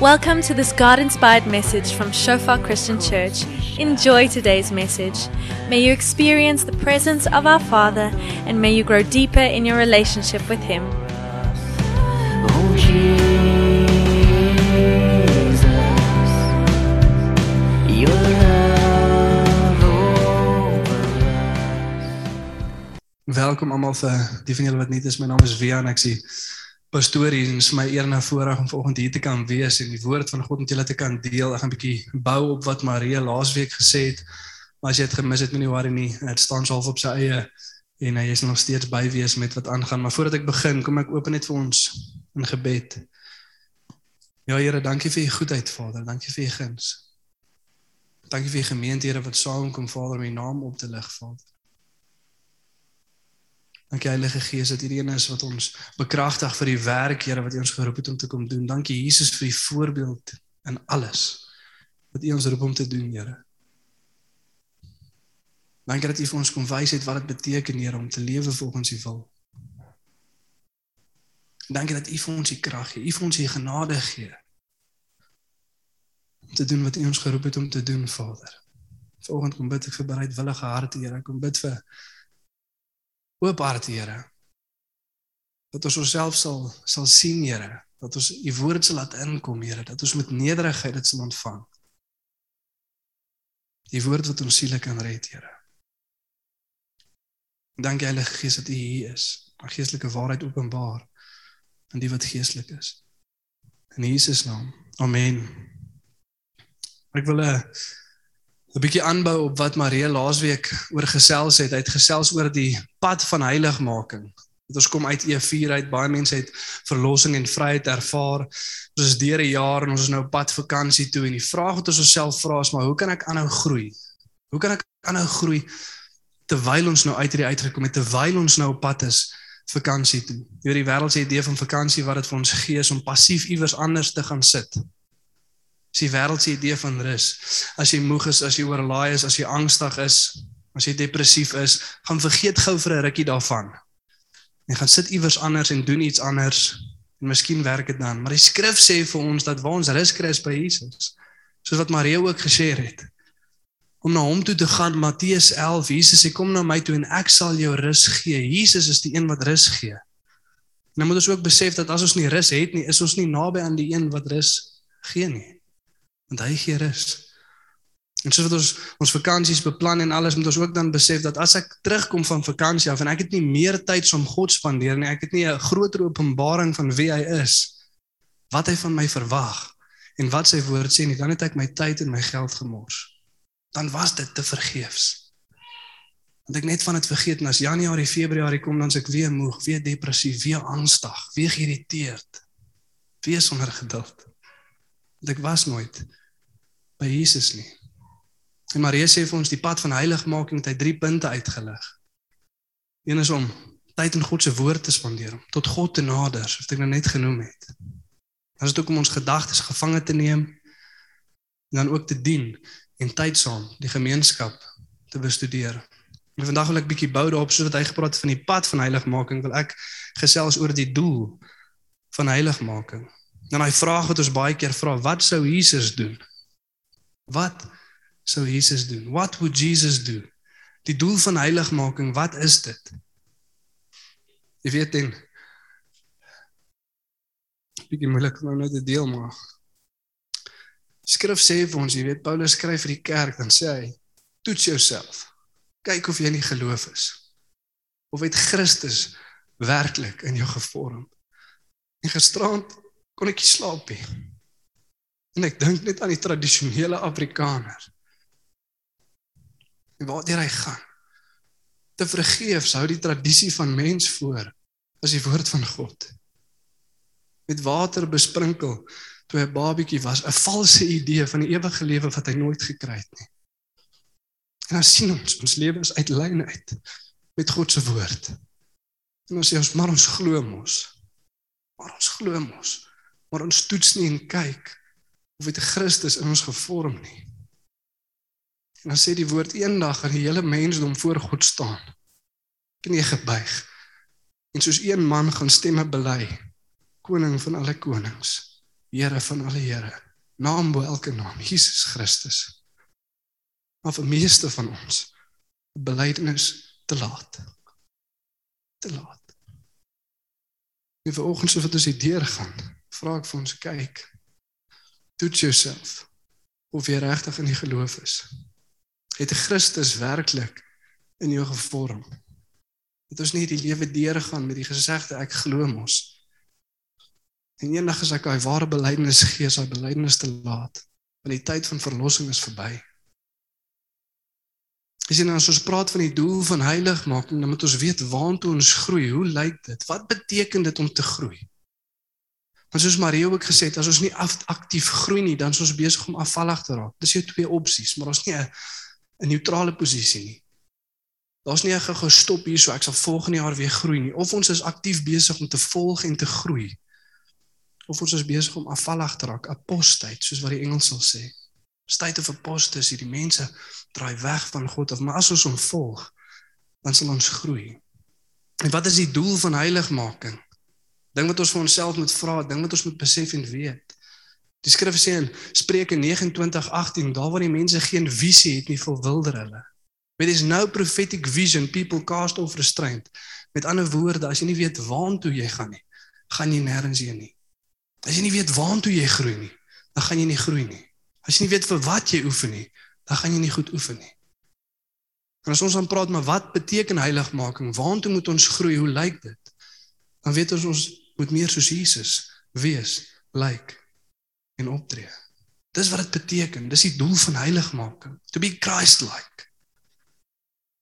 Welcome to this God inspired message from Shofar Christian Church. Enjoy today's message. May you experience the presence of our Father and may you grow deeper in your relationship with Him. Welkom almal vir eh, die van julle wat is. My naam is Wian. Ek sien pastoor hier en is my eer en voorreg om vanoggend hier te kan wees en die woord van God met julle te kan deel. Ek gaan 'n bietjie bou op wat Maria laasweek gesê het. Maar as jy dit gemis het, moenie worry nie. Dit staan half op sy eie en hy is nog steeds by wees met wat aangaan. Maar voordat ek begin, kom ek open net vir ons in gebed. Ja Here, dankie vir u goedheid, Vader. Dankie vir u guns. Dankie vir u gemeente, Here, wat saamkom, Vader, om u naam op te lig, Vader. Dankie Heilige Gees dat hierdie een is wat ons bekragtig vir die werk, Here, wat U ons geroep het om te kom doen. Dankie Jesus vir die voorbeeld in alles wat U ons roep om te doen, Here. Dankie dat U vir ons kom wys het wat dit beteken, Here, om te lewe volgens U wil. Dankie dat U vir ons die krag gee, U vir ons die genade gee om te doen wat U ons geroep het om te doen, Vader. Vanoggend kom bid ek vir bereidwillige harte, Here. Ek kom bid vir oop hart Here. Dat ons onsself sal sal sien Here, dat ons u woord sal laat inkom Here, dat ons met nederigheid dit sal ontvang. Die woord wat ons siele kan red Here. Dankie Heilige Gees dat u hier is. Mag geestelike waarheid openbaar aan die wat geestelik is. In Jesus naam. Amen. Ek wil 'n 'n bietjie aanbou op wat Maria laasweek oor gesels het. Hy het gesels oor die pad van heiligmaking. Dat ons kom uit E4 uit, baie mense het verlossing en vryheid ervaar. Ons is deur 'n jaar en ons is nou op pad vakansie toe en die vraag wat ons onsself vra is maar hoe kan ek aanhou groei? Hoe kan ek aanhou groei terwyl ons nou uit hierdie uitgekom het, terwyl ons nou op pad is vakansie toe? Jy weet die wêreld se idee van vakansie wat dit vir ons gee is om passief iewers anders te gaan sit. Dis die wêreld se idee van rus. As jy moeg is, as jy oorlaai is, as jy angstig is, as jy depressief is, gaan vergeet gou vir 'n rukkie daarvan. En gaan sit iewers anders en doen iets anders en miskien werk dit dan. Maar die skrif sê vir ons dat waar ons rus kry is by Jesus. Soos wat Maria ook gesê het. Om na hom toe te gaan, Matteus 11, Jesus sê kom na my toe en ek sal jou rus gee. Jesus is die een wat rus gee. En dan moet ons ook besef dat as ons nie rus het nie, is ons nie naby aan die een wat rus gee nie want hy gee rus. En soos wat ons ons vakansies beplan en alles moet ons ook dan besef dat as ek terugkom van vakansie af en ek het nie meer tyd om God spandeer nie, ek het nie 'n groter openbaring van wie hy is, wat hy van my verwag en wat sy woord sê nie, dan het ek my tyd en my geld gemors. Dan was dit te vergeefs. Want ek net van dit vergeet en as Januarie, Februarie kom dan se ek weer moeg, weer depressief, weer angstig, weer geïrriteerd, weer sonder geduld. Want ek was nooit by Jesus nie. En Maria sê vir ons die pad van heiligmaking het hy drie punte uitgelig. Een is om tyd in God se woord te spandeer, om tot God te nader, soos ek nou net genoem het. Dan is dit ook om ons gedagtes gevange te neem en dan ook te dien en tyd saam die gemeenskap te bestudeer. En vandag wil ek bietjie bou daarop sodat hy gepraat het van die pad van heiligmaking, wil ek gesels oor die doel van heiligmaking. Dan hy vraag wat ons baie keer vra, wat sou Jesus doen? Wat sou Jesus doen? What would Jesus do? Die doel van heiligmaking, wat is dit? Jy weet dan bietjie moeilik om nou te deel maar. Skrif sê vir ons, jy weet Paulus skryf vir die kerk dan sê hy toets jouself. Kyk of jy nie geloof is. Of het Christus werklik in jou gevorm? En gisterand kon ek nie slaap nie. En ek dink net aan die tradisionele Afrikaner. En waar deur hy gaan. Te vergeefs hou die tradisie van mens voor as die woord van God. Met water besprinkel toe hy 'n babietjie was, 'n valse idee van die ewige lewe wat hy nooit gekry het nie. En ons sien ons, ons lewe is uit lyn uit met God se woord. En ons sê ons maar ons glo mos. Maar ons glo mos. Maar ons toets nie en kyk of dit Christus in ons gevorm nie. En dan sê die woord eendag gaan die hele mensdom voor God staan. Knie gebuig. En soos een man gaan stemme bely, koning van alle konings, Here van alle Here, naam bo elke naam, Jesus Christus. Maar vir meeste van ons belydenis te laat. Te laat. En vanoggend so wat ons hier deur gaan, vra ek vir ons kyk. Toets jouself of jy regtig in die geloof is. Het Christus werklik in jou gevorm? Het ons nie die lewe deurgaan met die gesegde ek glo mos. En eendag as ek daai ware belydenis gee, is daai belydenis te laat, want die tyd van verlossing is verby. Dis en as ons praat van die doel van heiligmaking, dan moet ons weet waantoe ons groei. Hoe lyk dit? Wat beteken dit om te groei? Want soos Marie ook gesê het, as ons nie aktief groei nie, dan is ons besig om afvallig te raak. Dis jou twee opsies, maar ons nie 'n 'n neutrale posisie nie. Daar's nie 'n gestop hier so ek sal volgende jaar weer groei nie. Of ons is aktief besig om te volg en te groei. Of ons is besig om afvallig te raak, apostheid, soos wat die Engels sal sê. State of apostasy, hierdie mense draai weg van God of maar as ons hom volg, dan sal ons groei. En wat is die doel van heiligmaking? Ding wat ons vir onsself moet vra, ding wat ons moet besef en weet. Die skrif sê in Spreuke 29:18, daar waar die mense geen visie het nie, verwilder hulle. Where there's no prophetic vision, people cast off restraint. Met ander woorde, as jy nie weet waartoe jy gaan nie, gaan jy nêrens heen nie. As jy nie weet waartoe jy groei nie, dan gaan jy nie groei nie. As jy nie weet vir wat jy oefen nie, dan gaan jy nie goed oefen nie. En as ons dan praat maar wat beteken heiligmaking? Waartoe moet ons groei? Hoe lyk dit? Dan weet ons ons moet meer soos Jesus wees, lyk en optree. Dis wat dit beteken. Dis die doel van heiligmaking, to be Christ-like.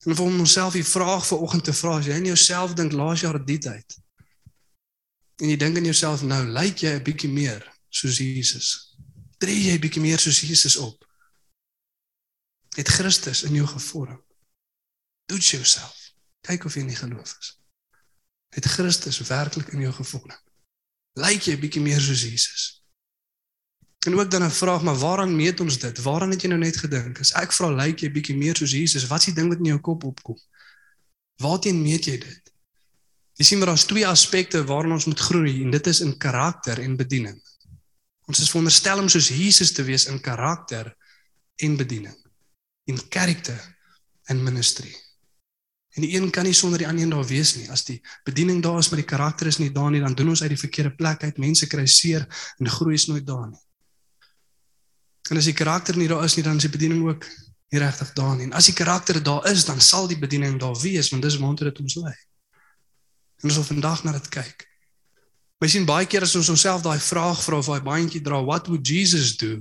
En vir onsself die vraag vir oggend te vra, as jy in jouself dink laas jaar dit uit. En jy dink in jouself nou, lyk jy 'n bietjie meer soos Jesus? Tree jy bietjie meer soos Jesus op? Het Christus in jou gevorm? Toets jouself. Kyk of jy nie geloof is. Het Christus werklik in jou gevorm? Lyk jy bietjie meer soos Jesus? En ook dan 'n vraag, maar waaraan meet ons dit? Waaraan het jy nou net gedink? As ek vra lyk jy bietjie meer soos Jesus, wat is die ding wat in jou kop opkom? Waarteen meet jy dit? Jy sien maar daar's twee aspekte waaraan ons moet groei en dit is in karakter en bediening. Ons is veronderstel om soos Jesus te wees in karakter en bediening. In karakter en ministry. En die een kan nie sonder die ander een daar wees nie. As die bediening daar is maar die karakter is nie daar nie, dan doen ons uit die verkeerde plek uit. Mense kry seer en groei is nooit daar nie. En as die karakter nie daar is nie, dan is die bediening ook nie regtig daar nie. En as die karakter daar is, dan sal die bediening daar wees, want dis waartoe dit ons lei. En ons wil vandag na dit kyk. Ons sien baie keer as ons onsself daai vraag vra of daai bandjie dra, what would Jesus do?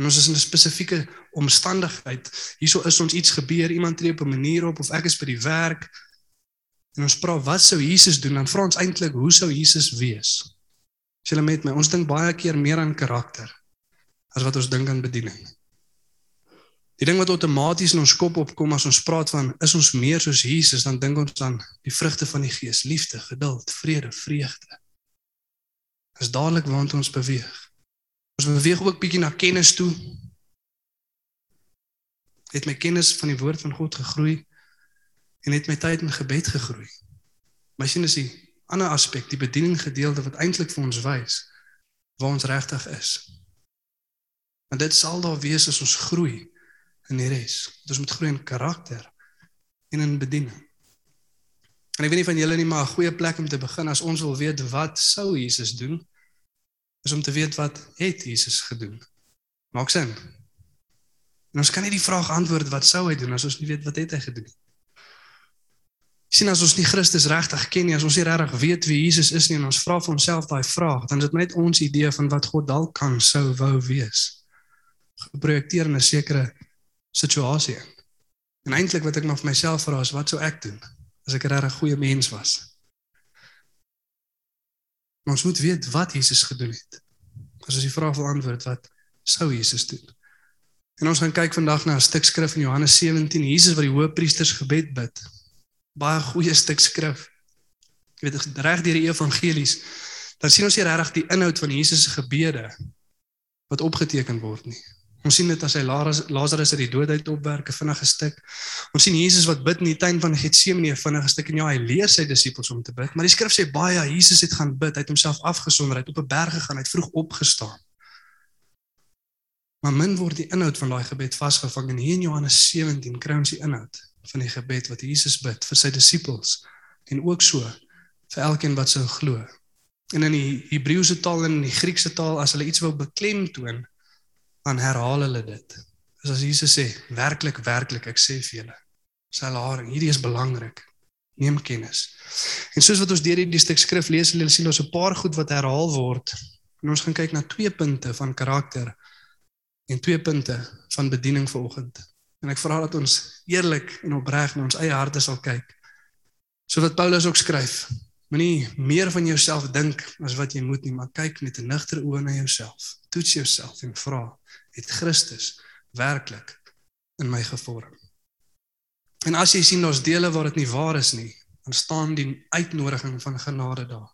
En ons is in 'n spesifieke omstandigheid. Hierso is ons iets gebeur, iemand tree op 'n manier op of ek is by die werk. En ons vra wat sou Jesus doen? Dan vra ons eintlik hoe sou Jesus wees? As jy met my, ons dink baie keer meer aan karakter as wat ons dink aan bediening. Die ding wat outomaties in ons kop opkom as ons praat van is ons meer soos Jesus, dan dink ons aan die vrugte van die Gees: liefde, geduld, vrede, vreugde. Dis dadelik waant ons beweeg. Ons beweeg ook bietjie na kennis toe. Het my kennis van die woord van God gegroei en het my tyd in gebed gegroei. My sien is die ander aspek, die bediening gedeelte wat eintlik vir ons wys waar ons regtig is. En dit sal daar wees as ons groei in die res. Ons moet groei in karakter en in bediening. En ek weet nie van julle nie, maar 'n goeie plek om te begin as ons wil weet wat sou Jesus doen, is om te weet wat het Jesus gedoen. Maak sin? En ons kan nie die vraag antwoord wat sou hy doen as ons nie weet wat het hy gedoen nie. Sien as ons nie Christus regtig ken nie, as ons nie regtig weet wie Jesus is nie en ons vra vir onsself daai vraag, dan is dit net ons idee van wat God dalk kan sou wou wees. Geprojekteer in 'n sekere situasie. En eintlik wat ek maar vir myself vra is wat sou ek doen as ek 'n regtig goeie mens was? Maar ons moet weet wat Jesus gedoen het. As ons die vraag wil antwoord wat sou Jesus doen? En ons gaan kyk vandag na 'n stuk skrif in Johannes 17, Jesus wat die hoëpriesters gebed bid. Baie goeie stuk skrif. Jy weet reg deur die evangelies, dan sien ons hier regtig die inhoud van Jesus se gebede wat opgeteken word nie. Ons sien dit as hy Lazarus uit die dood uit opwerk 'n vinnige stuk. Ons sien Jesus wat bid in die tuin van Getsemane 'n vinnige stuk en ja, hy leer sy disippels om te bid, maar die skrif sê baie Jesus het gaan bid, hy het homself afgesonder, hy het op 'n berg gegaan, hy het vroeg opgestaan. Maar min word die inhoud van daai gebed vasgevang en hier in Johannes 17 kry ons die inhoud van die gebed wat Jesus bid vir sy disippels en ook so vir elkeen wat sou glo. En in die Hebreëse taal en in die Griekse taal as hulle iets wou beklemtoon, dan herhaal hulle dit. Dis as Jesus sê, werklik, werklik, ek sê vir julle, sy laring, hierdie is belangrik. Neem kennis. En soos wat ons deur hierdie stuk skrif lees, hulle sien ons 'n paar goed wat herhaal word. En ons gaan kyk na twee punte van karakter en twee punte van bediening vanoggend. En ek vra dat ons eerlik en opreg na ons eie harte sal kyk. So wat Paulus ook skryf, moenie meer van jouself dink as wat jy moet nie, maar kyk met 'n nugter oë na jouself. Toets jouself en vra, het Christus werklik in my gevorm. En as jy sien ons dele waar dit nie waar is nie, dan staan die uitnodiging van genade daar.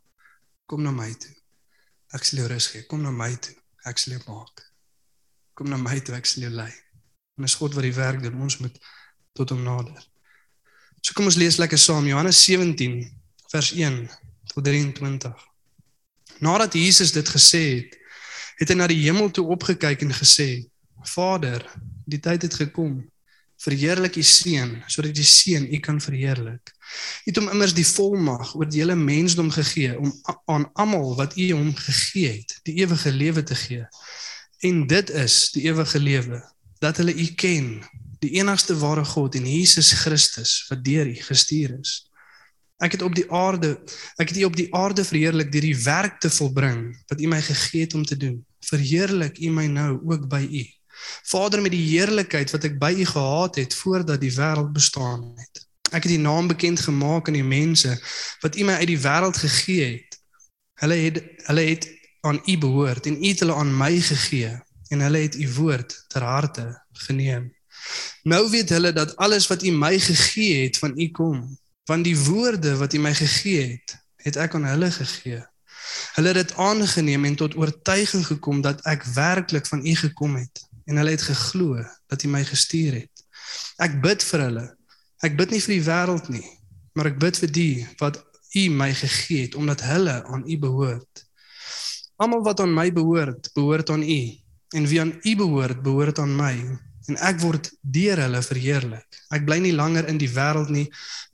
Kom na my toe. Ek sal jou rus gee. Kom na my toe. Ek sal jou maak. Kom na my toe, ek sal jou lei. En dis God wat die werk doen. Ons moet tot hom nader. So kom ons lees lekker saam Johannes 17 vers 1 tot 23. Nadat Jesus dit gesê het, het hy na die hemel toe opgekyk en gesê: Vader, die tyd het gekom. Verheerlik U seun sodat die seun U kan verheerlik. U het hom immers die volmag oor die hele mensdom gegee om aan almal wat U hom gegee het, die ewige lewe te gee. En dit is die ewige lewe dat hulle U ken, die enigste ware God en Jesus Christus wat deur U gestuur is. Ek het op die aarde, ek het U op die aarde verheerlik deur die werk te volbring wat U my gegee het om te doen verheerlik U my nou ook by U. Vader met die heerlikheid wat ek by U gehad het voordat die wêreld bestaan het. Ek het U naam bekend gemaak aan die mense wat U my uit die wêreld gegee het. Hulle het hulle het aan U behoort en U het hulle aan my gegee en hulle het U woord ter harte geneem. Nou weet hulle dat alles wat U my gegee het van U kom, want die woorde wat U my gegee het, het ek aan hulle gegee. Hulle het dit aangeneem en tot oortuiging gekom dat ek werklik van U gekom het en hulle het geglo dat U my gestuur het. Ek bid vir hulle. Ek bid nie vir die wêreld nie, maar ek bid vir die wat U my gegee het omdat hulle aan U behoort. Almal wat aan my behoort, behoort aan U en wie aan U behoort, behoort aan my en ek word deur hulle verheerlik. Ek bly nie langer in die wêreld nie,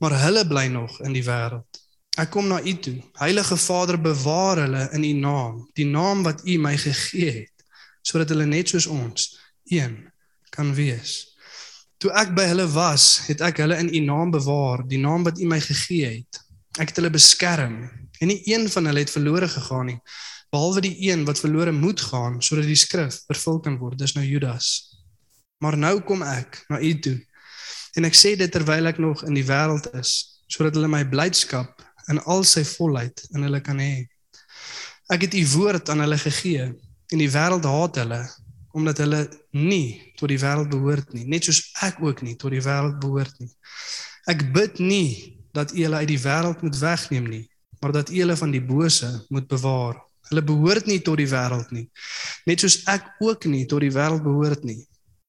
maar hulle bly nog in die wêreld. Ek kom na U toe. Heilige Vader, bewaar hulle in U naam, die naam wat U my gegee het, sodat hulle net soos ons een kan wees. Toe ek by hulle was, het ek hulle in U naam bewaar, die naam wat U my gegee het. Ek het hulle beskerm en nie een van hulle het verlore gegaan nie, behalwe die een wat verlore moet gaan sodat die skrif vervul kan word. Dis nou Judas. Maar nou kom ek na U toe. En ek sê dit terwyl ek nog in die wêreld is, sodat hulle my blydskap in al sy volheid in hulle kan hê. Ek het u woord aan hulle gegee en die wêreld haat hulle omdat hulle nie tot die wêreld behoort nie, net soos ek ook nie tot die wêreld behoort nie. Ek bid nie dat u hulle uit die wêreld moet wegneem nie, maar dat u hulle van die bose moet bewaar. Hulle behoort nie tot die wêreld nie, net soos ek ook nie tot die wêreld behoort nie.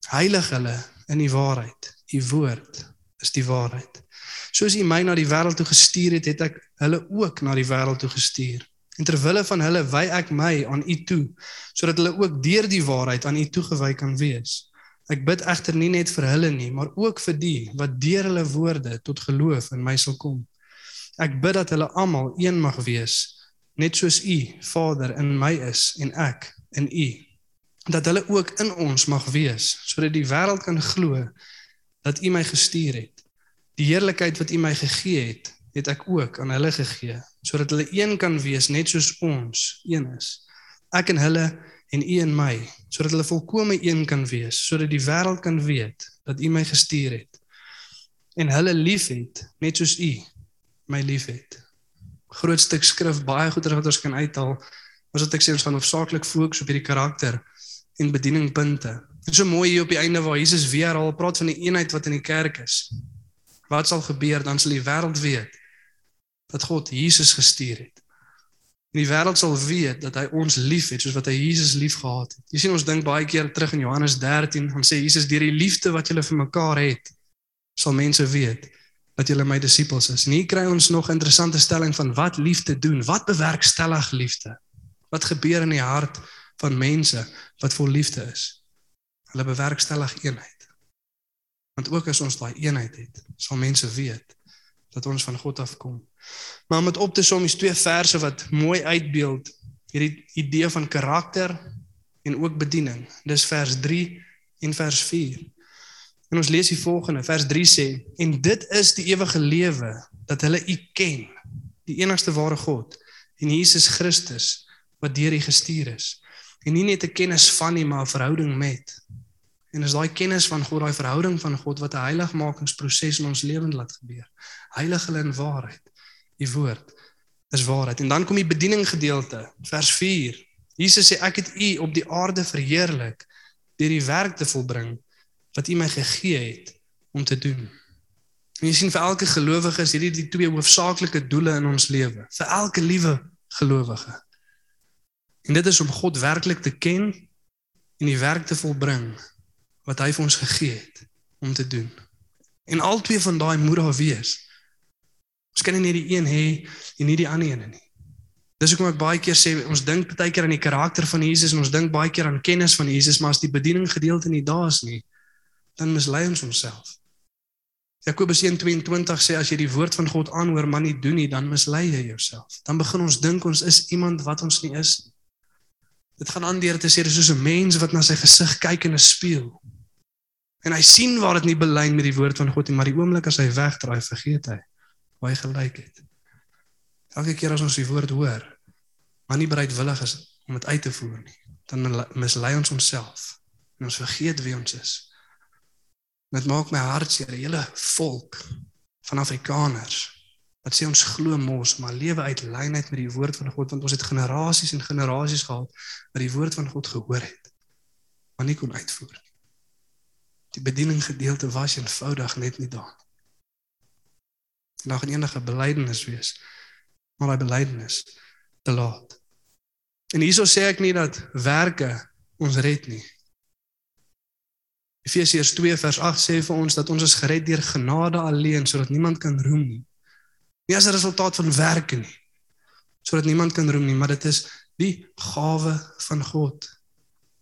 Heilig hulle in die waarheid. U woord is die waarheid. Soos U my na die wêreld toe gestuur het, het ek hulle ook na die wêreld toe gestuur. En ter wille van hulle wy ek my aan U toe, sodat hulle ook deur die waarheid aan U toegewy kan wees. Ek bid egter nie net vir hulle nie, maar ook vir die wat deur hulle woorde tot geloof in my sal kom. Ek bid dat hulle almal een mag wees, net soos U, Vader, in my is en ek in U. Dat hulle ook in ons mag wees, sodat die wêreld kan glo dat U my gestuur het. Die heerlikheid wat U my gegee het, het ek ook aan hulle gegee, sodat hulle een kan wees net soos ons een is. Ek en hulle en U en my, sodat hulle volkome een kan wees, sodat die wêreld kan weet dat U my gestuur het en hulle liefhet net soos U my liefhet. Groot stuk skrif baie goeie wat ons kan uithaal. Was wat ek sê ons gaan hoofsaaklik fokus op hierdie karakter en bedieningspunte. Dit is so mooi hier op die einde waar Jesus weer al praat van die eenheid wat in die kerk is. Wat sal gebeur dan sal die wêreld weet dat God Jesus gestuur het. En die wêreld sal weet dat hy ons liefhet soos wat hy Jesus liefgehad het. Jy sien ons dink baie keer terug in Johannes 13, dan sê Jesus deur die liefde wat julle vir mekaar het, sal mense weet dat julle my disippels is. En hier kry ons nog 'n interessante stelling van wat liefde doen. Wat bewerkstellig liefde? Wat gebeur in die hart van mense wat vol liefde is? Hulle bewerkstellig eenheid. Want ook as ons daai eenheid het, sal mense weet dat ons van God afkom. Maar om dit op te som, is twee verse wat mooi uitbeeld hierdie idee van karakter en ook bediening. Dis vers 3 en vers 4. En ons lees die volgende, vers 3 sê: "En dit is die ewige lewe dat hulle U ken, die enigste ware God, en Jesus Christus wat deur U gestuur is." En nie net 'n kennis van nie, maar 'n verhouding met. En is daai kennis van God, daai verhouding van God wat 'n heiligmakingsproses in ons lewens laat gebeur. Heilig hulle in waarheid. Die woord is waarheid. En dan kom die bediening gedeelte, vers 4. Jesus sê ek het u op die aarde verheerlik deur die werk te volbring wat u my gegee het om te doen. En jy sien vir elke gelowige is hierdie die twee hoofsaaklike doele in ons lewe. Vir elke liewe gelowige. En dit is om God werklik te ken en die werk te volbring wat hy vir ons gegee het om te doen. En al twee van daai moet daar wees. Ons kan nie die een hê en nie die ander een nie. Dis hoekom ek baie keer sê ons dink baie keer aan die karakter van Jesus en ons dink baie keer aan kennis van Jesus, maar as die bediening gedeelte nie daar is nie, dan mislei ons onsself. Jakobus 1:22 sê as jy die woord van God aanhoor maar nie doen nie, dan mislei jy jouself. Dan begin ons dink ons is iemand wat ons nie is nie. Dit gaan aan deur te sê dis soos 'n mens wat na sy gesig kyk in 'n spieël. En hy sien waar dit nie belyn met die woord van God nie, maar die oomblik as hy wegdraai, vergeet hy hoe hy gelyk het. Elke keer as ons die woord hoor, maar nie bereidwillig is om dit uit te voer nie, dan mislei ons onsself en ons vergeet wie ons is. Dit maak my hart seer, die hele volk van Afrikaners wat sê ons glo mos, maar lewe uit lynheid met die woord van God want ons het generasies en generasies gehad wat die woord van God gehoor het, maar nie kon uitvoer nie. Die bediening gedeelte was eenvoudig net nie daar. Daar gaan enige belydenis wees, maar daai belydenis te laat. En hieso sê ek nie dat werke ons red nie. Efesiërs 2 vers 8 sê vir ons dat ons is gered deur genade alleen sodat niemand kan roem nie. Nie as 'n resultaat van werke nie. Sodat niemand kan roem nie, maar dit is die gawe van God.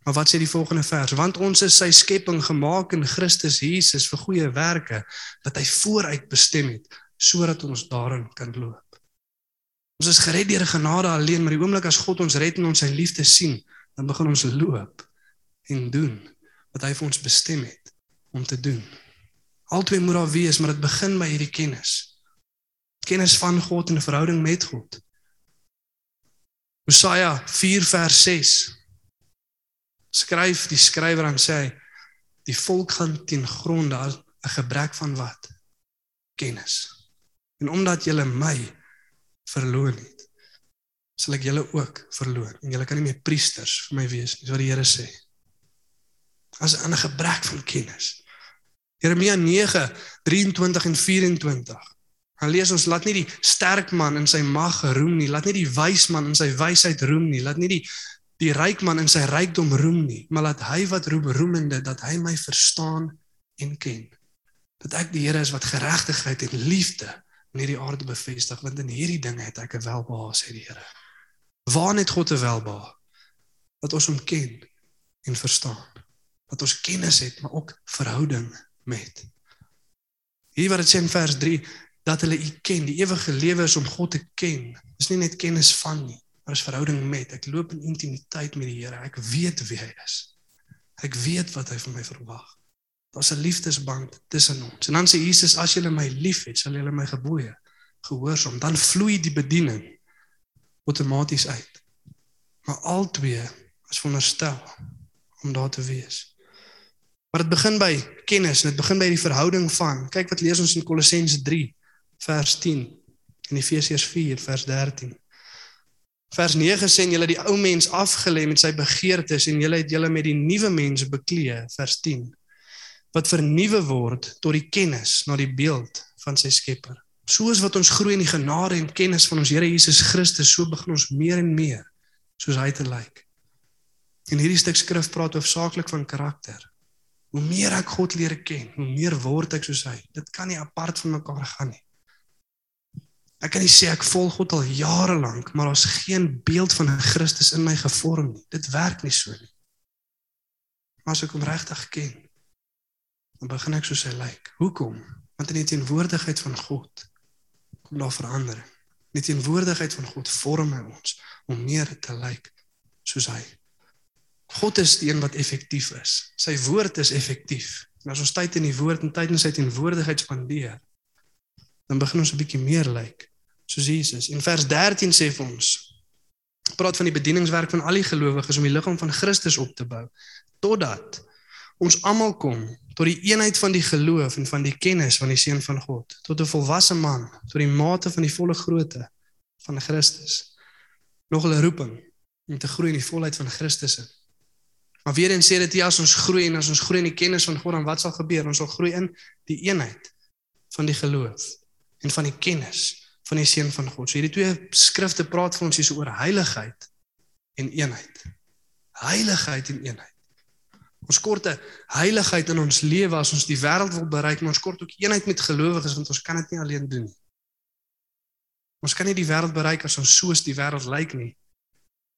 Maar wat sê die volgende vers? Want ons is sy skepping gemaak in Christus Jesus vir goeie werke wat hy vooruit bestem het sodat ons daarin kan loop. Ons is gered deur genade alleen, maar die oomblik as God ons red en ons sy liefde sien, dan begin ons loop en doen wat hy vir ons bestem het om te doen. Altwee moet daar wees, maar dit begin by hierdie kennis. Kennis van God en 'n verhouding met God. Hosea 4 vers 6 skryf die skrywer aan sê die volk gaan ten gronde as 'n gebrek van wat kennis. En omdat julle my verloon het, sal ek julle ook verloon en julle kan nie meer priesters vir my wees nie, so wat die Here sê. As 'n gebrek van kennis. Jeremia 9:23 en 24. Hy lees ons laat nie die sterk man in sy mag roem nie, laat nie die wys man in sy wysheid roem nie, laat nie die die ryk man in sy rykdom roem nie, maar laat hy wat roem roemende dat hy my verstaan en ken. Dat ek die Here is wat geregtigheid en liefde in hierdie aarde bevestig, want in hierdie dinge het ek 'n welbehae sê die Here. Waar net God 'n welbehae dat ons hom ken en verstaan. Dat ons kennis het, maar ook verhouding met. Hier wat dit sê in vers 3 dat hulle U ken, die ewige lewe is om God te ken. Dis nie net kennis van nie, maar is verhouding met. Ek loop in intimiteit met die Here. Ek weet wie hy is. Ek weet wat hy van my verwag. Daar's 'n liefdesband tussen ons. En dan sê Jesus, as julle my liefhet, sal julle my gebooie gehoorsaam. Dan vloei die bediening outomaties uit. Maar albei is veronderstel om daar te wees. Maar dit begin by kennis, dit begin by die verhouding van. Kyk wat lees ons in Kolossense 3 vers 10 en Efesiërs 4 vers 13. Vers 9 sê julle die ou mens afgelê met sy begeertes en julle het julle met die nuwe mens beklee, vers 10. Wat vernuwe word tot die kennis na die beeld van sy Skepper. Soos wat ons groei in die genade en kennis van ons Here Jesus Christus, so begin ons meer en meer soos hy te lyk. En hierdie stuk skrif praat hoofsaaklik van karakter. Hoe meer ek God leer ken, hoe meer word ek soos hy. Dit kan nie apart van mekaar gaan nie. Ek kan nie sê ek volg God al jare lank, maar daar's geen beeld van Christus in my gevorm nie. Dit werk nie so nie. Maar as ek hom regtig ken, dan begin ek soos hy lyk. Hoekom? Want in die teenwoordigheid van God kom daar verandering. In die teenwoordigheid van God vorm hy ons om meer te lyk soos hy. God is die een wat effektief is. Sy woord is effektief. En as ons tyd in die woord en tyd in sy teenwoordigheid spandeer, dan begin ons 'n bietjie meer lyk soos Jesus. En vers 13 sê vir ons praat van die bedieningswerk van al die gelowiges om die liggaam van Christus op te bou totdat ons almal kom tot die eenheid van die geloof en van die kennis van die seun van God tot 'n volwasse man tot die mate van die volle grootte van Christus. Nog 'n roeping om te groei in die volheid van Christus in. Maar weer eens sê dit ja as ons groei en as ons groei in die kennis van God dan wat sal gebeur? Ons sal groei in die eenheid van die geloof en van die kennis van die seun van God. So hierdie twee skrifte praat vir ons hier oor heiligheid en eenheid. Heiligheid en eenheid. Ons kort 'n heiligheid in ons lewe as ons die wêreld wil bereik, maar ons kort ook eenheid met gelowiges want ons kan dit nie alleen doen nie. Ons kan nie die wêreld bereik as ons soos die wêreld lyk nie.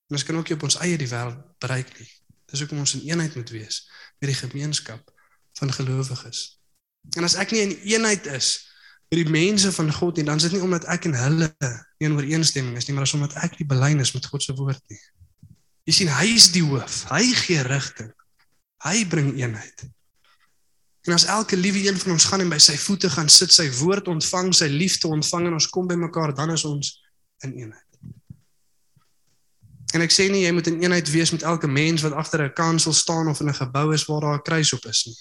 En ons kan ook nie op ons eie die wêreld bereik nie. Dis hoekom ons in eenheid moet wees met die gemeenskap van gelowiges. En as ek nie in eenheid is vir die mense van God en dan is dit nie omdat ek en hulle in ooreenstemming is nie, maar is omdat ek nie belyn is met God se woord nie. Jy sien, hy is die hoof. Hy gee rigting. Hy bring eenheid. En as elke liewe een van ons gaan en by sy voete gaan sit, sy woord ontvang, sy liefde ontvang en ons kom by mekaar, dan is ons in eenheid. En ek sê nie jy moet in eenheid wees met elke mens wat agter 'n kansel staan of in 'n gebou is waar daar 'n kruis op is nie.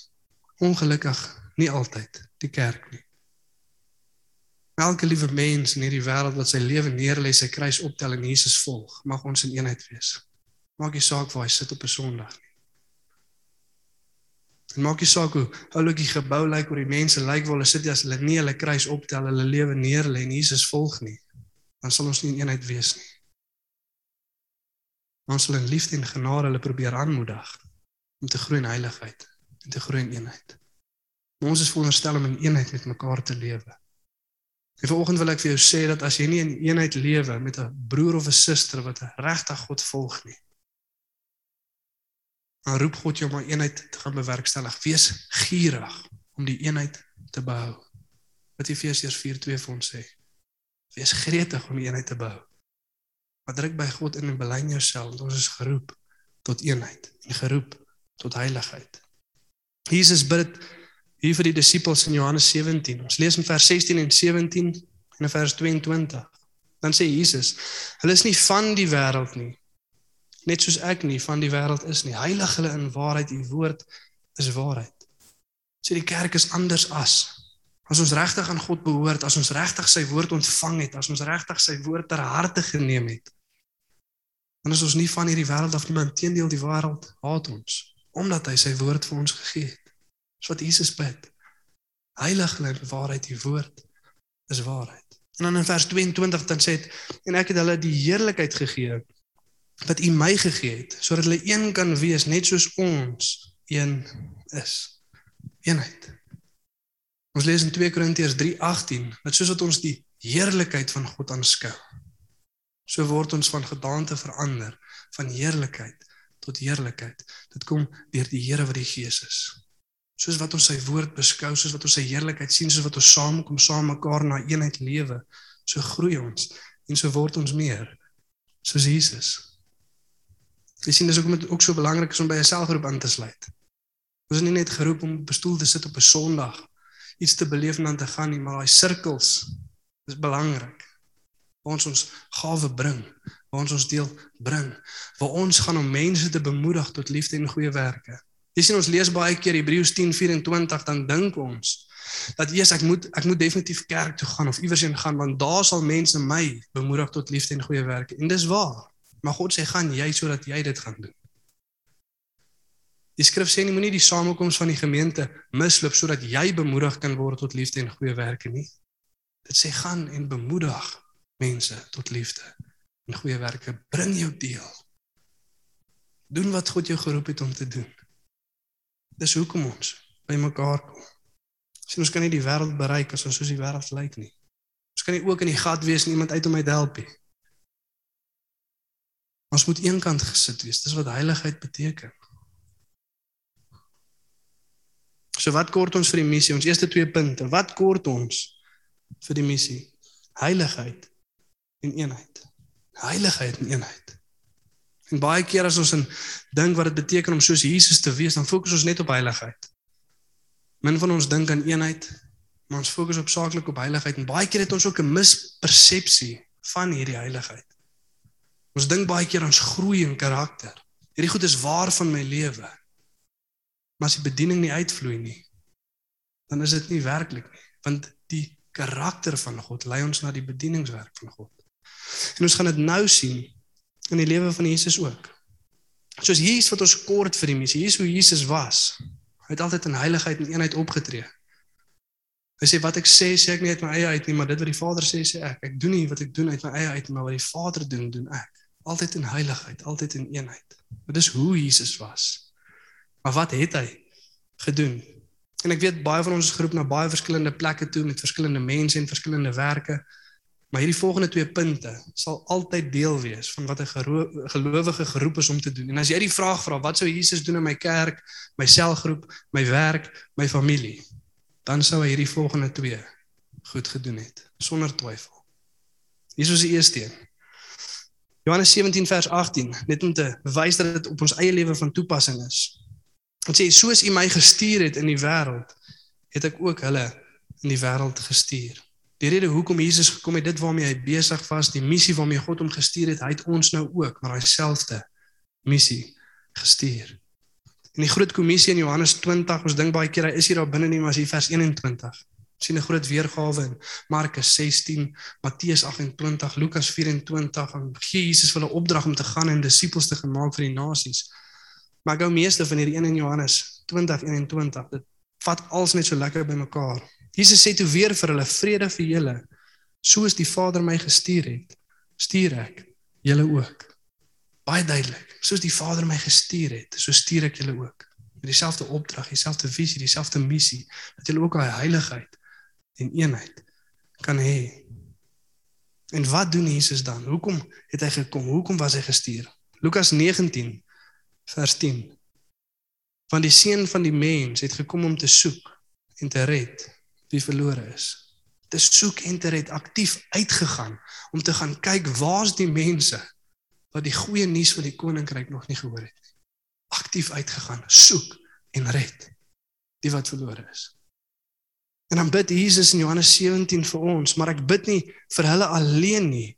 Ongelukkig nie altyd die kerk nie. Elke liewe mens in hierdie wêreld wat sy lewe neerlê, sy kruis optel en Jesus volg, mag ons in eenheid wees. Maak nie saak waar hy sit op 'n Sondag nie. En maak nie saak hoe oulik die gebou lyk of die mense lyk waar hulle sit as hulle nie hulle kruis optel, hulle lewe neerlê en Jesus volg nie, dan sal ons nie in eenheid wees nie. Ons sal in liefde en genade hulle probeer aanmoedig om te groei in heiligheid en te groei in eenheid. Maar ons is veronderstel om in eenheid met mekaar te lewe. En vanoggend wil ek vir jou sê dat as jy nie in eenheid lewe met 'n broer of 'n suster wat regtig God volg nie, dan roep God jou om 'n eenheid te gaan bewerkstellig. Wees gierig om die eenheid te behou. Wat Efesiërs 4:2 vir ons sê. Wees gretig om die eenheid te behou. Maar druk by God in en belyn jouself want ons is geroep tot eenheid en geroep tot heiligheid. Jesus bid hier vir die disippels in Johannes 17. Ons lees in vers 16 en 17 en in vers 22. Dan sê Jesus: "Hulle is nie van die wêreld nie, net soos ek nie van die wêreld is nie. Heilig hulle in waarheid, u woord is waarheid." Sê die kerk is anders as as ons regtig aan God behoort, as ons regtig sy woord ontvang het, as ons regtig sy woord ter harte geneem het. Dan is ons nie van hierdie wêreld af nie, maar teendeel die wêreld haat ons omdat hy sy woord vir ons gegee het. Dis wat Jesus bid. Heilig hulle in waarheid, die woord is waarheid. En dan in vers 22 dan sê dit en ek het hulle die heerlikheid gegee wat U my gegee het sodat hulle een kan wees net soos ons een is. Eenheid. Ons lees in 2 Korintiërs 3:18 dat soos wat ons die heerlikheid van God aanskou, so word ons van gedaante verander van heerlikheid tot heerlikheid. Dit kom deur die Here wat die Gees is soos wat ons sy woord beskou, soos wat ons sy heerlikheid sien, soos wat ons saamkom saam mekaar na eenheid lewe, so groei ons en so word ons meer soos Jesus. Jy sien dis ook met ook so belangrik is om by 'n selfgroep aan te sluit. Ons is nie net geroep om op 'n stoel te sit op 'n Sondag iets te beleef en dan te gaan nie, maar daai sirkels is belangrik. Waar ons ons gawe bring, waar ons ons deel bring, waar ons gaan om mense te bemoedig tot liefde en goeie werke. Jy sien ons lees baie keer Hebreërs 10:24 dan dink ons dat eers ek moet ek moet definitief kerk toe gaan of iewers heen gaan want daar sal mense my bemoedig tot liefde en goeie werke. En dis waar. Maar God sê gaan jy sodat jy dit gaan doen. Die skrif sê nie moenie die samekoms van die gemeente misloop sodat jy bemoedig kan word tot liefde en goeie werke nie. Dit sê gaan en bemoedig mense tot liefde en goeie werke. Bring jou deel. Doen wat God jou geroep het om te doen. Dis hoekom ons by mekaar kom. Sien ons kan nie die wêreld bereik as ons soos die wêreld lyk nie. Ons kan nie ook in die gat wees en iemand uit om te help nie. Ons moet eenkant gesit wees. Dis wat heiligheid beteken. So wat kort ons vir die missie? Ons eerste twee punte. Wat kort ons vir die missie? Heiligheid en eenheid. Heiligheid en eenheid. En baie keer as ons in dink wat dit beteken om soos Jesus te wees, dan fokus ons net op heiligheid. Min van ons dink aan eenheid, maar ons fokus op saaklik op heiligheid en baie keer het ons ook 'n mispersepsie van hierdie heiligheid. Ons dink baie keer ons groei in karakter. Hierdie goed is waar van my lewe. Maar as die bediening nie uitvloei nie, dan is dit nie werklik nie, want die karakter van God lei ons na die bedieningswerk van God. En ons gaan dit nou sien in die lewe van Jesus ook. Soos Jesus wat ons kort vir die missie, hier is hoe Jesus was. Hy het altyd in heiligheid en eenheid opgetree. Hy sê wat ek sê, sê ek nie uit my eie uit nie, maar dit wat die Vader sê, sê ek. Ek doen nie wat ek doen uit my eie uit nie, maar wat die Vader doen, doen ek. Altyd in heiligheid, altyd in eenheid. Dit is hoe Jesus was. Maar wat het hy gedoen? En ek weet baie van ons is geroep na baie verskillende plekke toe met verskillende mense en verskillende werke. Maar hierdie volgende twee punte sal altyd deel wees van wat 'n gelowige geroep is om te doen. En as jy die vraag vra, wat sou Jesus doen in my kerk, my selgroep, my werk, my familie? Dan sou hy hierdie volgende twee goed gedoen het, sonder twyfel. Hier is die eerste een. Johannes 17 vers 18, net om te wys dat dit op ons eie lewe van toepassing is. Dit sê soos U my gestuur het in die wêreld, het ek ook hulle in die wêreld gestuur. Die rede hoekom Jesus gekom het, dit waarmee hy besig was, die missie waarmee God hom gestuur het, hy het ons nou ook maar daai selfde missie gestuur. In die groot kommissie in Johannes 20, ons dink baie keer hy is hier daar binne nie, maar as hier vers 21 sien 'n groot weergawe in Markus 16, Matteus 28, Lukas 24 en gee Jesus hulle opdrag om te gaan en disippels te gemaak vir die nasies. Maar gou meeste van hierdie een in Johannes 20 21. Dit vat alles net so lekker bymekaar. Jesus sê toe weer vir hulle vrede vir julle. Soos die Vader my gestuur het, stuur ek julle ook. Baie duidelik. Soos die Vader my gestuur het, so stuur ek julle ook. Met dieselfde opdrag, dieselfde visie, dieselfde missie dat julle ook daai heiligheid en eenheid kan hê. En wat doen Jesus dan? Hoekom het hy gekom? Hoekom was hy gestuur? Lukas 19 vers 10. Want die seun van die mens het gekom om te soek en te red wie verlore is. Te soek en te red aktief uitgegaan om te gaan kyk waar's die mense wat die goeie nuus van die koninkryk nog nie gehoor het nie. Aktief uitgegaan, soek en red die wat verlore is. En dan bid Jesus in Johannes 17 vir ons, maar ek bid nie vir hulle alleen nie,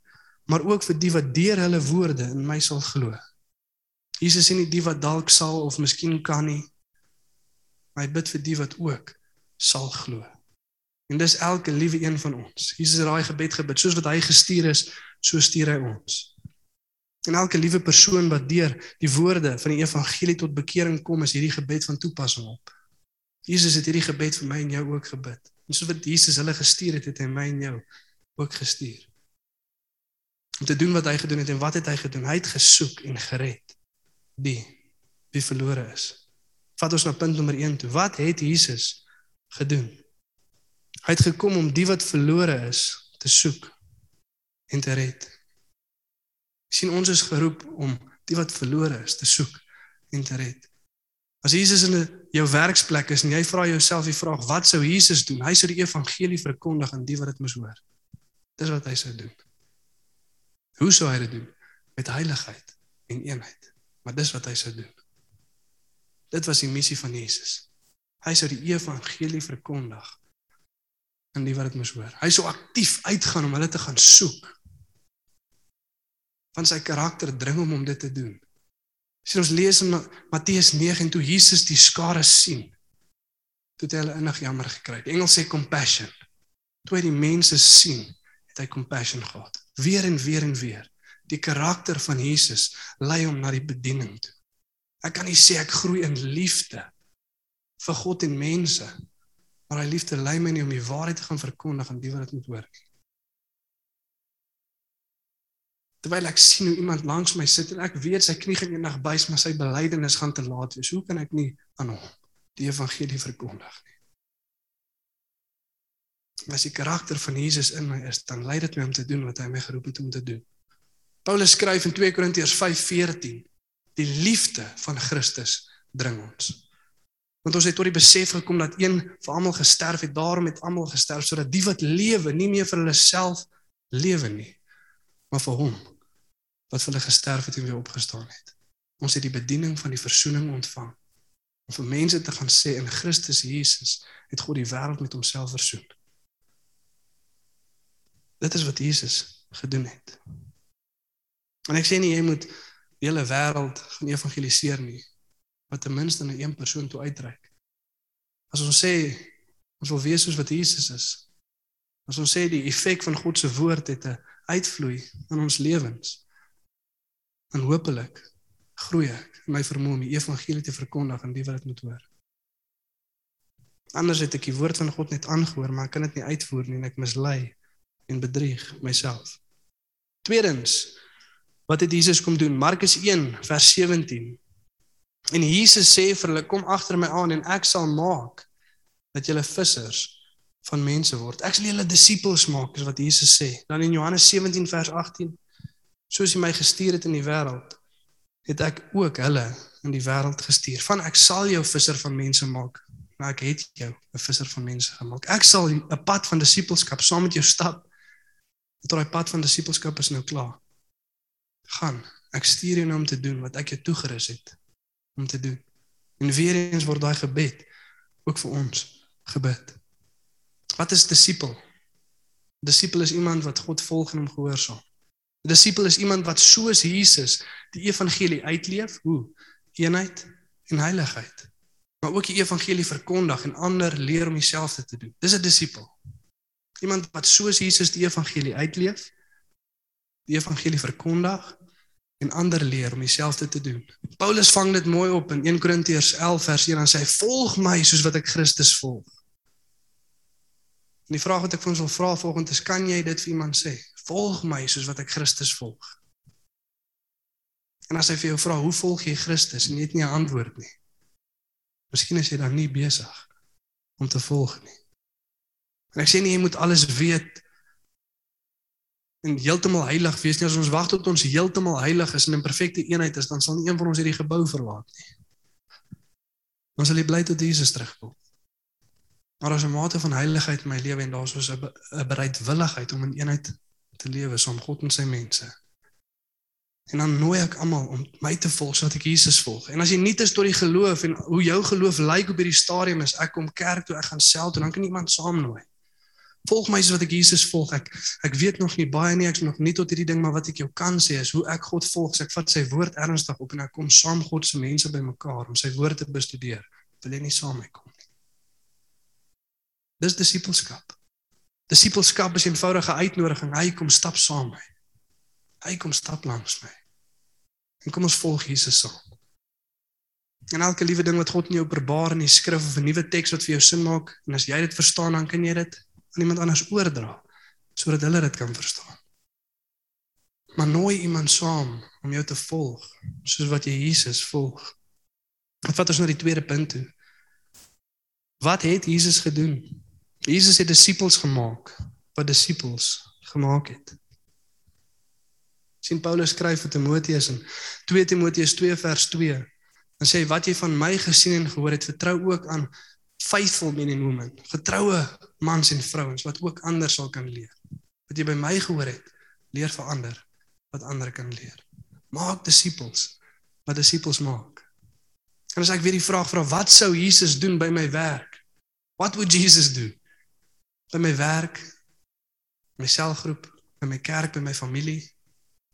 maar ook vir die wat deur hulle woorde in my sal glo. Jesus sê nie die wat dalk sal of miskien kan nie, maar hy bid vir die wat ook sal glo. En dis elke liewe een van ons. Jesus het daai gebed gebid, soos wat hy gestuur is, so stuur hy ons. En elke liewe persoon wat deur die woorde van die evangelie tot bekering kom, is hierdie gebed van toepassing op. Jesus het hierdie gebed vir my en jou ook gebid. En soos wat Jesus hulle gestuur het, het hy my en jou ook gestuur. Om te doen wat hy gedoen het en wat het hy gedoen? Hy het gesoek en gered die wie verlore is. Vat ons na punt nommer 1 toe. Wat het Jesus gedoen? Hy het gekom om die wat verlore is te soek en te red. sien ons is geroep om die wat verlore is te soek en te red. As Jesus in jou werksplek is en jy vra jouself die vraag wat sou Jesus doen? Hy sou die evangelie verkondig aan die wat dit moes hoor. Dis wat hy sou doen. Hoe sou hy dit doen? Met heiligheid en eenheid. Maar dis wat hy sou doen. Dit was die missie van Jesus. Hy sou die evangelie verkondig aan die wat dit moes hoor. Hy sou aktief uitgaan om hulle te gaan soek. Van sy karakter dring hom om dit te doen. Sien ons lees in Matteus 9 en toe Jesus die skare sien, toe het hy hulle innig jammer gekry. Die Engels sê compassion. Toe hy die mense sien, het hy compassion gehad. Weer en weer en weer. Die karakter van Jesus lei hom na die bediening toe. Ek kan nie sê ek groei in liefde vir God en mense Maar hy liefde lei my nie om die waarheid te gaan verkondig aan die wat dit moet hoor nie. Terwyl ek sien hoe iemand langs my sit en ek weet sy knie gaan eendag buig, maar sy belydenis gaan te laat wees. Hoe kan ek nie aan hom die evangelie verkondig nie? As die karakter van Jesus in my is, dan lei dit my om te doen wat hy my geroep het om te doen. Paulus skryf in 2 Korintiërs 5:14: Die liefde van Christus dring ons. Want ons het tot die besef gekom dat een vir almal gesterf het, daarom het almal gesterf sodat die wat lewe nie meer vir hulle self lewe nie, maar vir hom wat vir hulle gesterf het en weer opgestaan het. Ons het die bediening van die verzoening ontvang om vir mense te gaan sê in Christus Jesus het God die wêreld met homself versoen. Dit is wat Jesus gedoen het. En ek sê nie jy moet die hele wêreld gaan evangeliseer nie, maar ten minste na een persoon toe uitreik. As ons sê ons wil wees soos wat Jesus is. As ons sê die effek van God se woord het 'n uitvloei in ons lewens. En hopelik groei ek in my vermoë om die evangelie te verkondig aan die wat dit moet hoor. Anders het ek die woord van God net aangehoor, maar ek kan dit nie uitvoer nie en ek mislei en bedrieg myself. Tweedens, wat het Jesus kom doen? Markus 1 vers 17. En Jesus sê vir hulle kom agter my aan en ek sal maak dat julle vissers van mense word. Ek sal julle disippels maak, is wat Jesus sê. Dan in Johannes 17 vers 18 soos hy my gestuur het in die wêreld, het ek ook hulle in die wêreld gestuur. Van ek sal jou visser van mense maak. Maar ek het jou 'n visser van mense gemaak. Ek sal 'n pad van disippelskap saam met jou stap. Tot daai pad van disippelskap is nou klaar. Gaan. Ek stuur jou nou om te doen wat ek jou toegerus het om te doen. En weer eens word daai gebed ook vir ons gebid. Wat is disipel? Disipel is iemand wat God volg en hom gehoorsaam. 'n Disipel is iemand wat soos Jesus die evangelie uitleef, hoe eenheid en heiligheid. Maar ook die evangelie verkondig en ander leer om dieselfde te doen. Dis 'n disipel. Iemand wat soos Jesus die evangelie uitleef, die evangelie verkondig en ander leer om dieselfde te doen. Paulus vang dit mooi op in 1 Korintiërs 11 vers 1 en sê volg my soos wat ek Christus volg. En die vraag wat ek vir ons wil vra volgende is kan jy dit vir iemand sê? Volg my soos wat ek Christus volg. En as hy vir jou vra hoe volg jy Christus en jy het nie 'n antwoord nie. Miskien is jy dan nie besig om te volg nie. En ek sê nie jy moet alles weet en heeltemal heilig wees nie. As ons wag tot ons heeltemal heilig is en in perfekte eenheid is, dan sal nie een van ons hierdie gebou verlaat nie. Ons sal bly tot Jesus terugkom. Maar as 'n mate van heiligheid in my lewe en daar's so 'n bereidwilligheid om in eenheid te lewe saam God en sy mense. En dan nooi ek almal om my te volg sodat ek Jesus volg. En as jy nie is tot die geloof en hoe jou geloof lyk op hierdie stadium is, ek kom kerk toe, ek gaan self toe, dan kan iemand saamnooi. Volg my soos wat ek Jesus volg. Ek ek weet nog nie baie nie, ek's nog nie tot hierdie ding, maar wat ek jou kan sê is hoe ek God volg. Ek vat sy woord ernstig op en ek kom saam God se mense bymekaar om sy woord te bestudeer. Wil jy nie saam met my kom nie? Dis disipelskap. Disipelskap is 'n eenvoudige uitnodiging. Hy kom stap saam met my. Hy kom stap langs my. En kom ons volg Jesus saam. En elke liewe ding wat God in jou openbaar in die skrif of 'n nuwe teks wat vir jou sin maak, en as jy dit verstaan, dan kan jy dit aan iemand anders oordra sodat hulle dit kan verstaan. Maar nooi iemand saam om jou te volg soos wat jy Jesus volg. Wat vat ons na die tweede punt toe? Wat het Jesus gedoen? Jesus het disippels gemaak wat disippels gemaak het. Sien Paulus skryf vir Timoteus in 2 Timoteus 2 vers 2 en sê wat jy van my gesien en gehoor het vertrou ook aan faithful men and women, getroue mans en vrouens wat ook ander sal kan leer. Wat jy by my gehoor het, leer vir ander wat ander kan leer. Maak disippels wat disippels maak. En as ek weer die vraag vra, wat sou Jesus doen by my werk? What would Jesus do? By my werk, my selgroep, by my kerk, by my familie.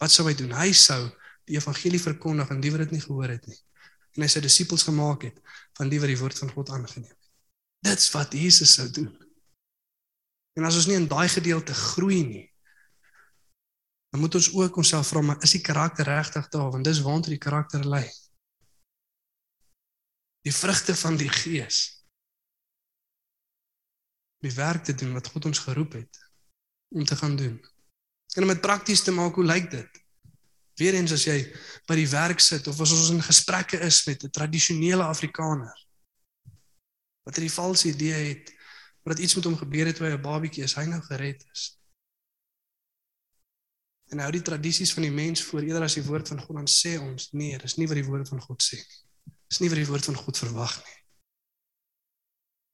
Wat sou hy doen? Hy sou die evangelie verkondig aan die wat dit nie gehoor het nie. En hy sou disippels gemaak het van die wat die woord van God aangeneem het. Dit's wat Jesus sou doen. En as ons nie in daai gedeelte groei nie, dan moet ons ook onsself vra, maar is die karakter regtig daar? Want dis waartoe die karakter lei. Die vrugte van die Gees die werk te doen wat God ons geroep het om te gaan doen. En om dit prakties te maak, hoe lyk dit? Weerens as jy by die werk sit of as ons in gesprekke is met 'n tradisionele Afrikaner wat 'n valse idee het dat iets met hom gebeur het toe hy 'n babietjie is, hy nou gered is. En hou die tradisies van die mens voor eerder as die woord van God dan sê ons nee, dis nie wat die woord van God sê nie. Dis nie wat die woord van God verwag nie.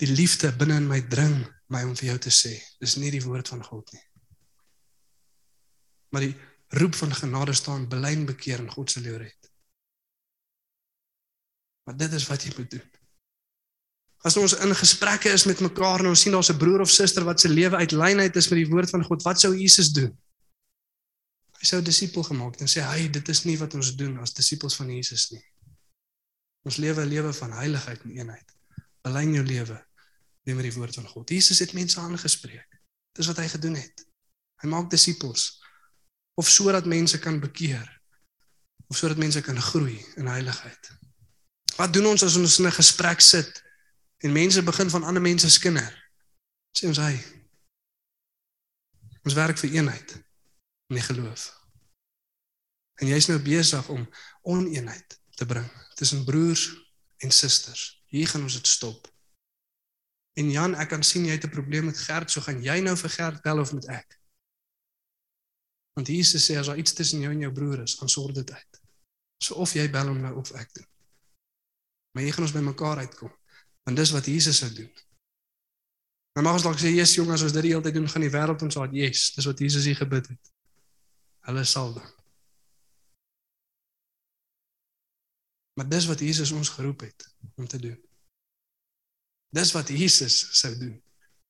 Die liefde binne in my dring my om vir jou te sê, dis nie die woord van God nie. Maar die roep van genade staan belyn bekeer in God se lewe red. Maar dit is wat jy moet doen. As ons in gesprekke is met mekaar en ons sien daar's 'n broer of suster wat se lewe uit lyn uit is met die woord van God, wat sou Jesus doen? Hy sou disipel gemaak het en sê hy dit is nie wat ons doen as disippels van Jesus nie. Ons lewe 'n lewe van heiligheid en eenheid. Belyn jou lewe met die woord van God. Jesus het mense aangespreek. Dis wat hy gedoen het. Hy maak disippels of sodat mense kan bekeer of sodat mense kan groei in heiligheid. Wat doen ons as ons in 'n gesprek sit en mense begin van ander mense skinder? Sê ons hy. Ons werk vir eenheid in die geloof. En jy's nou besig om oneenheid te bring tussen broers en susters. Hier gaan ons dit stop. En Jan, ek kan sien jy het 'n probleem met Gert, so gaan jy nou vir Gert bel of met ek? Want Jesus sê as daar iets tussen jou en jou broer is, gaan sorg dit uit. So of jy bel hom nou of ek doen. Maar jy gaan ons by mekaar uitkom. Want dis wat Jesus sou doen. Maar mag ons dalk sê, "Jesus, jong, as ons dit die hele tyd doen, gaan die wêreld ons haat." Yes, dis wat Jesus hier gebid het. Hulle sal dan. Maar dis wat Jesus ons geroep het om te doen. Dis wat Jesus sou doen.